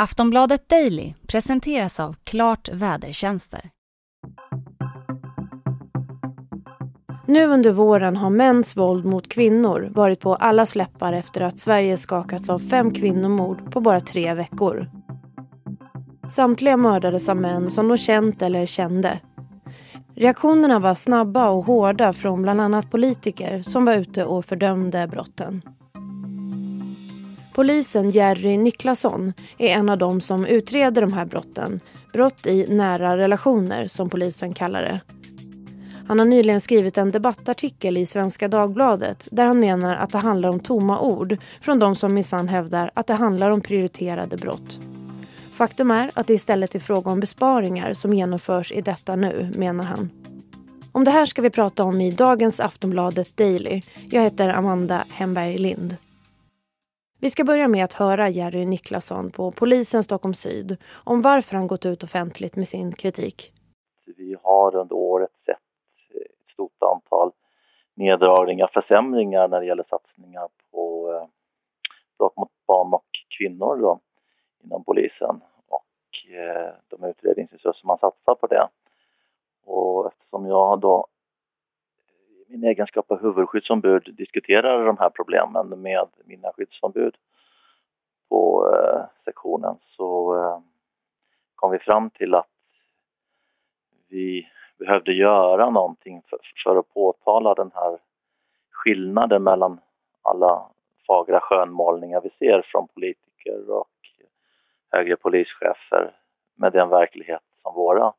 Aftonbladet Daily presenteras av Klart Vädertjänster. Nu under våren har mäns våld mot kvinnor varit på alla släppar efter att Sverige skakats av fem kvinnomord på bara tre veckor. Samtliga mördades av män som de känt eller kände. Reaktionerna var snabba och hårda från bland annat politiker som var ute och fördömde brotten. Polisen Jerry Niklasson är en av dem som utreder de här brotten. Brott i nära relationer som polisen kallar det. Han har nyligen skrivit en debattartikel i Svenska Dagbladet där han menar att det handlar om tomma ord från de som minsann hävdar att det handlar om prioriterade brott. Faktum är att det istället är fråga om besparingar som genomförs i detta nu, menar han. Om det här ska vi prata om i dagens Aftonbladet Daily. Jag heter Amanda Hemberg Lind. Vi ska börja med att höra Jerry Niklasson på polisen Stockholm Syd om varför han gått ut offentligt med sin kritik. Vi har under året sett eh, ett stort antal neddragningar, försämringar när det gäller satsningar på eh, brott mot barn och kvinnor då, inom polisen och eh, de utredningsresurser man satsar på det. Och eftersom jag då min egenskap av huvudskyddsombud diskuterar de här problemen med mina skyddsombud på eh, sektionen så eh, kom vi fram till att vi behövde göra någonting för, för att påtala den här skillnaden mellan alla fagra skönmålningar vi ser från politiker och högre polischefer med den verklighet som våra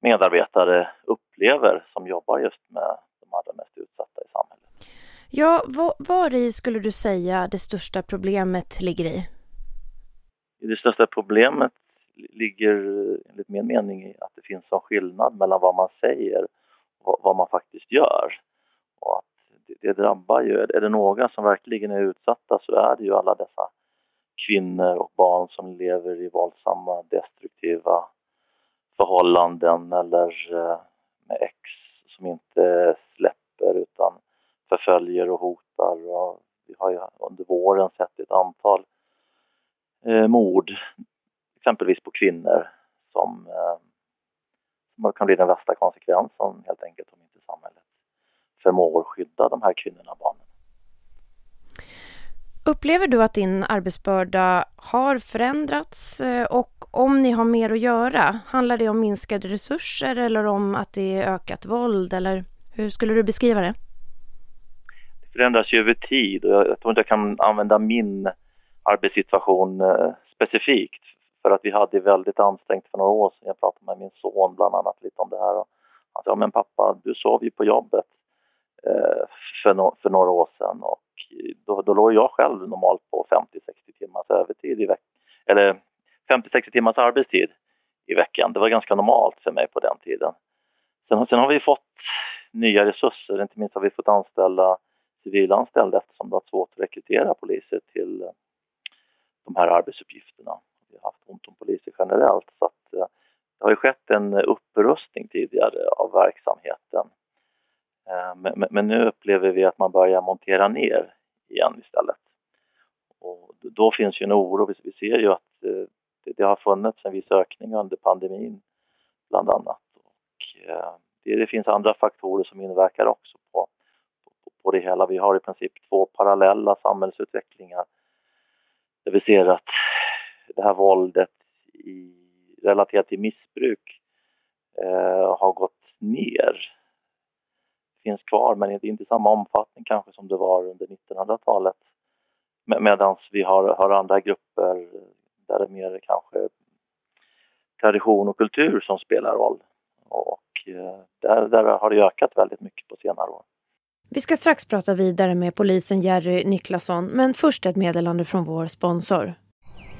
medarbetare upplever som jobbar just med de allra mest utsatta i samhället. Ja, var, var i skulle du säga det största problemet ligger i? Det största problemet ligger enligt min mening i att det finns en skillnad mellan vad man säger och vad man faktiskt gör. Och att det, det drabbar ju, är det några som verkligen är utsatta så är det ju alla dessa kvinnor och barn som lever i våldsamma, destruktiva förhållanden eller eh, med ex som inte släpper utan förföljer och hotar. Och vi har ju under våren sett ett antal eh, mord, exempelvis på kvinnor, som, eh, som kan bli den värsta konsekvensen helt enkelt om inte samhället förmår skydda de här kvinnorna och barnen. Upplever du att din arbetsbörda har förändrats eh, och om ni har mer att göra, handlar det om minskade resurser eller om att det är ökat våld eller hur skulle du beskriva det? Det förändras ju över tid och jag, tror inte jag kan använda min arbetssituation eh, specifikt för att vi hade väldigt ansträngt för några år sedan. Jag pratade med min son bland annat lite om det här och han sa, men pappa du sov ju på jobbet eh, för, no för några år sedan och då, då låg jag själv normalt på 50-60 timmars övertid i veckan, eller 50-60 timmars arbetstid i veckan. Det var ganska normalt för mig på den tiden. Sen, sen har vi fått nya resurser, inte minst har vi fått anställa civilanställd eftersom det har varit svårt att rekrytera poliser till eh, de här arbetsuppgifterna. Vi har haft ont om poliser generellt så att eh, det har ju skett en upprustning tidigare av verksamheten. Eh, men, nu upplever vi att man börjar montera ner igen istället. Och då finns ju en oro. Vi ser ju att det har funnits en viss ökning under pandemin bland annat. Och det, finns andra faktorer som inverkar också på, på, det hela. Vi har i princip två parallella samhällsutvecklingar där vi ser att det här våldet i, relaterat till missbruk eh, har gått ner finns kvar men inte i samma omfattning kanske som det var under 1900-talet. Medan vi har, har andra grupper där det är mer kanske tradition och kultur som spelar roll. Och eh, där, där har det ökat väldigt mycket på senare år. Vi ska strax prata vidare med polisen Jerry Niklasson, men först ett meddelande från vår sponsor.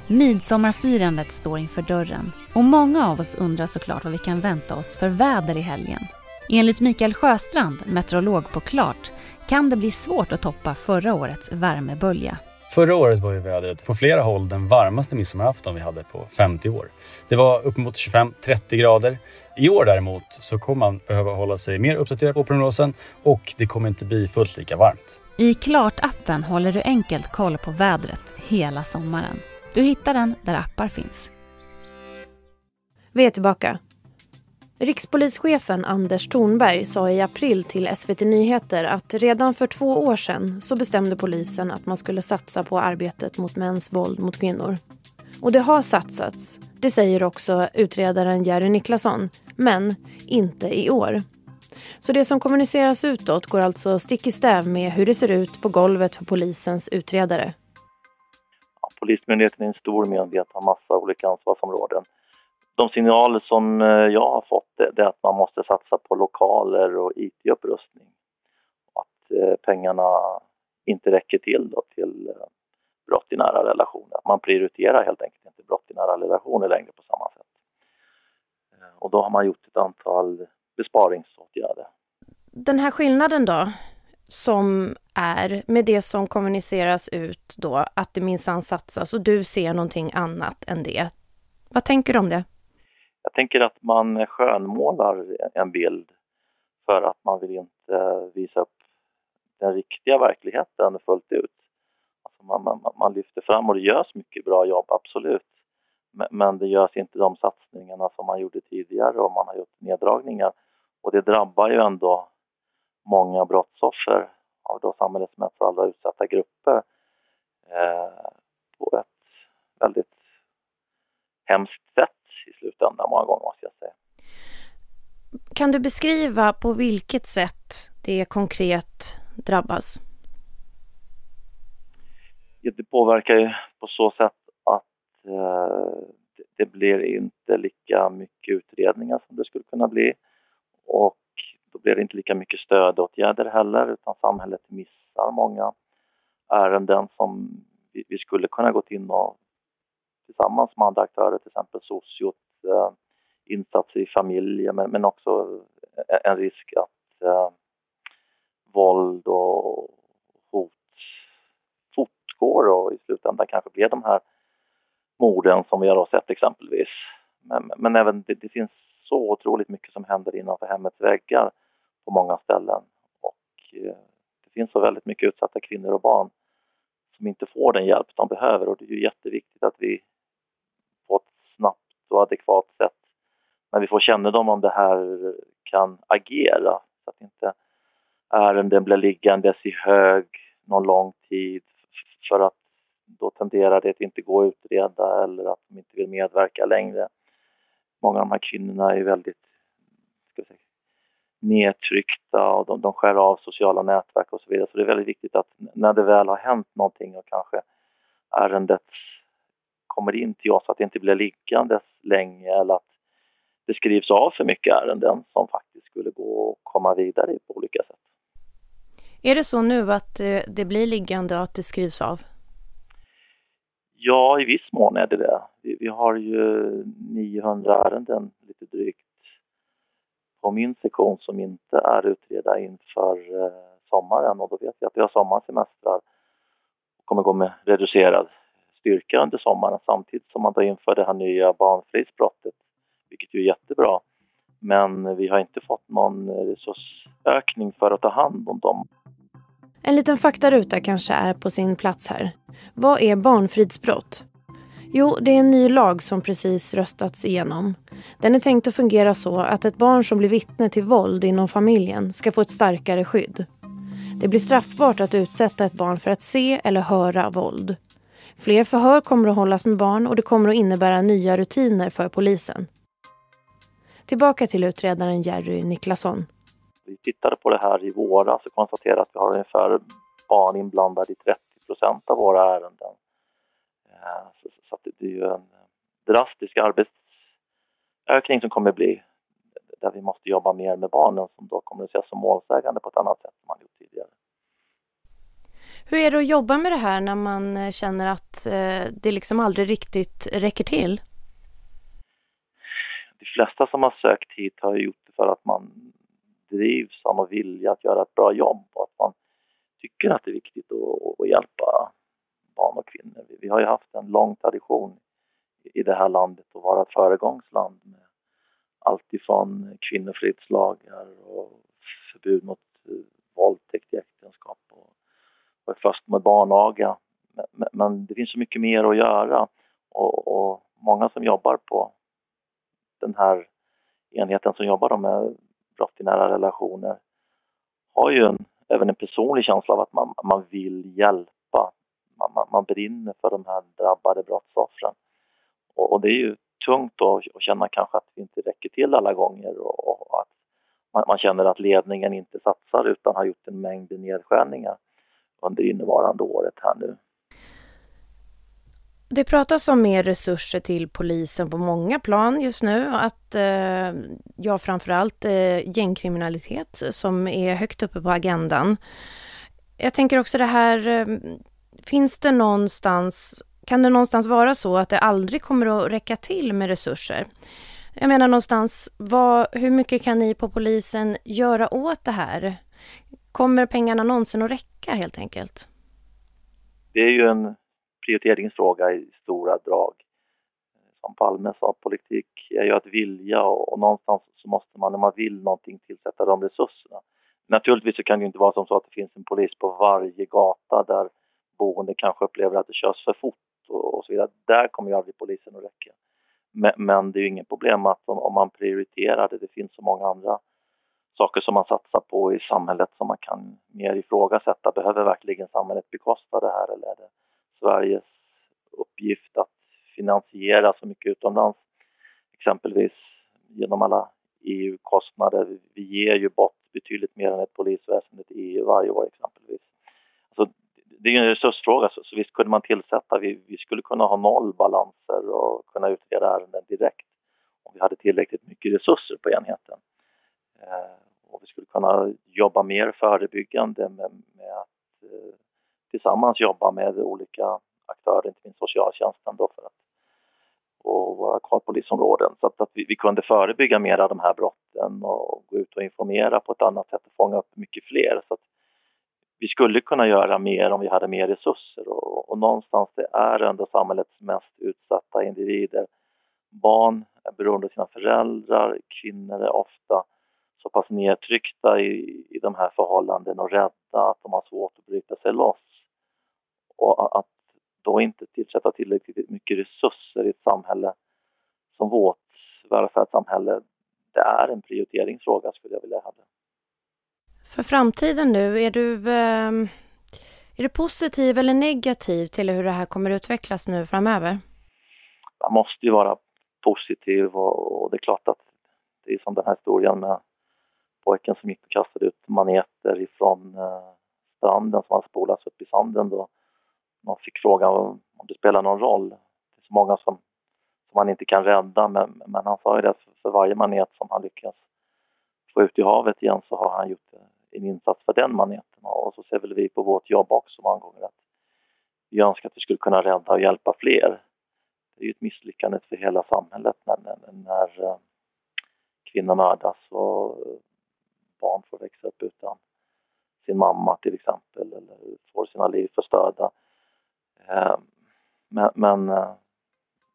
Midsommarfirandet står inför dörren och många av oss undrar såklart vad vi kan vänta oss för väder i helgen. Enligt Mikael Sjöstrand, meteorolog på Klart, kan det bli svårt att toppa förra årets värmebölja. Förra året var ju vädret på flera håll den varmaste midsommarafton vi hade på 50 år. Det var uppemot 25-30 grader. I år däremot så kommer man behöva hålla sig mer uppdaterad på prognosen och det kommer inte bli fullt lika varmt. I Klart-appen håller du enkelt koll på vädret hela sommaren. Du hittar den där appar finns. Vi är tillbaka. Rikspolischefen Anders Thornberg sa i april till SVT Nyheter att redan för två år sedan så bestämde polisen att man skulle satsa på arbetet mot mäns våld mot kvinnor. Och det har satsats, det säger också utredaren Jerry Niklasson, men inte i år. Så det som kommuniceras utåt går alltså stick i stäv med hur det ser ut på golvet för polisens utredare. Ja, Polismyndigheten är en stor myndighet, har massa olika ansvarsområden. De signaler som eh, jag har fått det är att man måste satsa på lokaler och IT-upprustning. Att eh, pengarna inte räcker till då till eh, brott i nära relationer. Man prioriterar helt enkelt inte brott i nära relationer längre på samma sätt. Och då har man gjort ett antal besparingsåtgärder. Den här skillnaden då, som är med det som kommuniceras ut då, att det minsann satsas och du ser någonting annat än det. Vad tänker du om det? Jag tänker att man skönmålar en bild för att man vill inte visa upp den riktiga verkligheten fullt ut. Alltså man, man, man lyfter fram och det görs mycket bra jobb, absolut. Men det görs inte de satsningarna som man gjorde tidigare och man har gjort neddragningar. Och det drabbar ju ändå många brottsoffer av då samhällets mest alla utsatta grupper eh, på ett väldigt hemskt sätt slutändan många gånger måste jag säga. Kan du beskriva på vilket sätt det konkret drabbas? Det påverkar ju på så sätt att eh, det blir inte lika mycket utredningar som det skulle kunna bli och då blir det inte lika mycket stödåtgärder heller utan samhället missar många ärenden som vi, vi skulle kunna gått in och tillsammans med andra aktörer, till exempel sociot, eh, insatser i familjen, men, men också en risk att eh, våld och hot fortgår och i slutändan kanske blir de här morden som vi har sett exempelvis. Men, men även det, det finns så otroligt mycket som händer innanför hemmets väggar på många ställen och eh, det finns så väldigt mycket utsatta kvinnor och barn som inte får den hjälp de behöver och det är ju jätteviktigt att vi och adekvat sätt när vi får kännedom om det här kan agera så att inte ärenden blir liggandes i hög någon lång tid för att då tenderar det att inte gå att utreda eller att de inte vill medverka längre många av de här kvinnorna är väldigt ska säga, nedtryckta och de, de skär av sociala nätverk och så vidare. Så det är väldigt viktigt att när det väl har hänt någonting och kanske ärendet kommer in till oss, att det inte blir liggandes länge eller att det skrivs av för mycket ärenden som faktiskt skulle gå att komma vidare på olika sätt. Är det så nu att eh, det blir liggande och att det skrivs av? Ja, i viss mån är det det. Vi, har ju 900 ärenden, lite drygt, på min sektion som inte är utredda inför eh, sommaren och då vet vi att vi har sommarsemestrar och kommer gå med reducerad styrka under sommaren samtidigt som man då inför det här nya barnfridsbrottet, vilket ju är jättebra. Men vi har inte fått någon resursökning för att ta hand om dem. En liten faktaruta kanske är på sin plats här. Vad är barnfridsbrott? Jo, det är en ny lag som precis röstats igenom. Den är tänkt att fungera så att ett barn som blir vittne till våld inom familjen ska få ett starkare skydd. Det blir straffbart att utsätta ett barn för att se eller höra våld. Fler förhör kommer att hållas med barn och det kommer att innebära nya rutiner för polisen. Tillbaka till utredaren Jerry Niklasson. Vi tittade på det här i våras och konstaterade att vi har ungefär barn inblandade i 30 procent av våra ärenden. Eh, så, det är ju en drastisk arbetsökning som kommer att bli där vi måste jobba mer med barnen som då kommer att ses som målsägande på ett annat sätt än man gjort tidigare. Hur är det att jobba med det här när man eh, känner att eh, det liksom aldrig riktigt räcker till? De flesta som har sökt hit har gjort det för att man drivs av och vilja att göra ett bra jobb och att man tycker att det är viktigt att, att hjälpa barn och kvinnor. Vi har ju haft en lång tradition i det här landet att vara ett föregångsland med allt ifrån kvinnofridslagar och förbud mot eh, våldtäkt i äktenskap och först med barnaga. Men, men det finns så mycket mer att göra Och, och många som jobbar på den här enheten som jobbar med brott i nära relationer har ju en, även en personlig känsla av att man, man vill hjälpa. Man, man, man brinner för de här drabbade brottsoffren. Och, och det är ju tungt då att känna kanske att vi inte räcker till alla gånger och, och att man, man, känner att ledningen inte satsar utan har gjort en mängd nedskärningar under innevarande året här nu. Det pratas om mer resurser till polisen på många plan just nu. Att, eh, ja, framförallt eh, gängkriminalitet som är högt uppe på agendan. Jag tänker också det här, eh, finns det någonstans, kan det någonstans vara så att det aldrig kommer att räcka till med resurser? Jag menar någonstans, vad, hur mycket kan ni på polisen göra åt det här? Kommer pengarna någonsin att räcka helt enkelt? Det är ju en prioriteringsfråga i stora drag. Som Palme sa, politik är ju att vilja och, och någonstans så måste man när man vill någonting tillsätta de resurserna. Naturligtvis så kan det inte vara som så att det finns en polis på varje gata där boende kanske upplever att det körs för fort och, och så vidare. Där kommer ju aldrig polisen att räcka. Men, men det är ju inget problem att om, om man prioriterar det, det finns så många andra saker som man satsar på i samhället som man kan mer ifrågasätta. Behöver verkligen samhället bekosta det här eller är det Sveriges uppgift att finansiera så mycket utomlands? Exempelvis genom alla EU-kostnader. Vi ger ju bort betydligt mer än ett polisväsende till EU varje år exempelvis. Alltså, det är ju en resursfråga, så, så visst kunde man tillsätta, vi, vi skulle kunna ha noll balanser och kunna utreda ärenden direkt om vi hade tillräckligt mycket resurser på enheten. Eh, skulle kunna jobba mer förebyggande med, med att eh, tillsammans jobba med olika aktörer, inte minst socialtjänsten då för att och våra kvarpolisområden. så att, att vi, vi, kunde förebygga mer av de här brotten och gå ut och informera på ett annat sätt och fånga upp mycket fler. Så att vi skulle kunna göra mer om vi hade mer resurser och, och någonstans det är ändå samhällets mest utsatta individer. Barn är beroende av sina föräldrar, kvinnor är ofta så pass nedtryckta i, i de här förhållandena och rädda att de har svårt att bryta sig loss. Och att då inte tillsätta tillräckligt mycket resurser i ett samhälle som vårt välfärdssamhälle, det är en prioriteringsfråga skulle jag vilja hävda. För framtiden nu, är du, eh, är du positiv eller negativ till hur det här kommer utvecklas nu framöver? Man måste ju vara positiv och, och det är klart att det är som den här historien med pojken som gick och kastade ut maneter ifrån eh, stranden som hade spolats upp i sanden då. Man fick frågan om det spelar någon roll. Det är så många som, som man inte kan rädda men, men han sa ju det för, varje manet som han lyckas få ut i havet igen så har han gjort eh, en insats för den maneten och så ser väl vi på vårt jobb också många gånger att vi önskar att vi skulle kunna rädda och hjälpa fler. Det är ju ett misslyckande för hela samhället när, när, när eh, kvinnor mördas och barn får växa upp utan sin mamma till exempel eller får sina liv förstörda. Eh, men, men eh,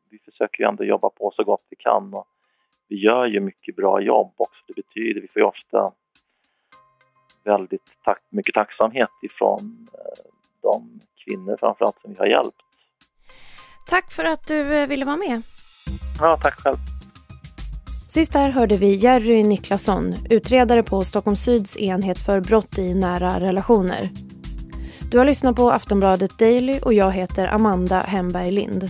vi försöker ju ändå jobba på så gott vi kan och vi gör ju mycket bra jobb också. Det betyder, vi får ju ofta väldigt tack, mycket tacksamhet ifrån eh, de kvinnor framförallt som vi har hjälpt. Tack för att du ville vara med. Ja, tack själv. Sist här hörde vi Jerry Niklasson, utredare på Stockholm Syds enhet för brott i nära relationer. Du har lyssnat på Aftonbladet Daily och jag heter Amanda Hemberg Lind.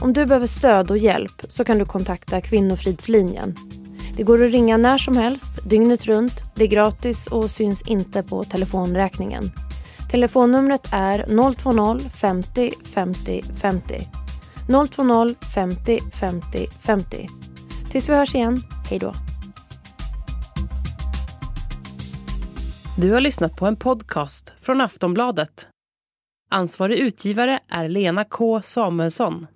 Om du behöver stöd och hjälp så kan du kontakta Kvinnofridslinjen. Det går att ringa när som helst, dygnet runt. Det är gratis och syns inte på telefonräkningen. Telefonnumret är 020 50 50 50. 020 50 50 50. Tills vi hörs igen, hej då. Du har lyssnat på en podcast från Aftonbladet. Ansvarig utgivare är Lena K Samuelsson.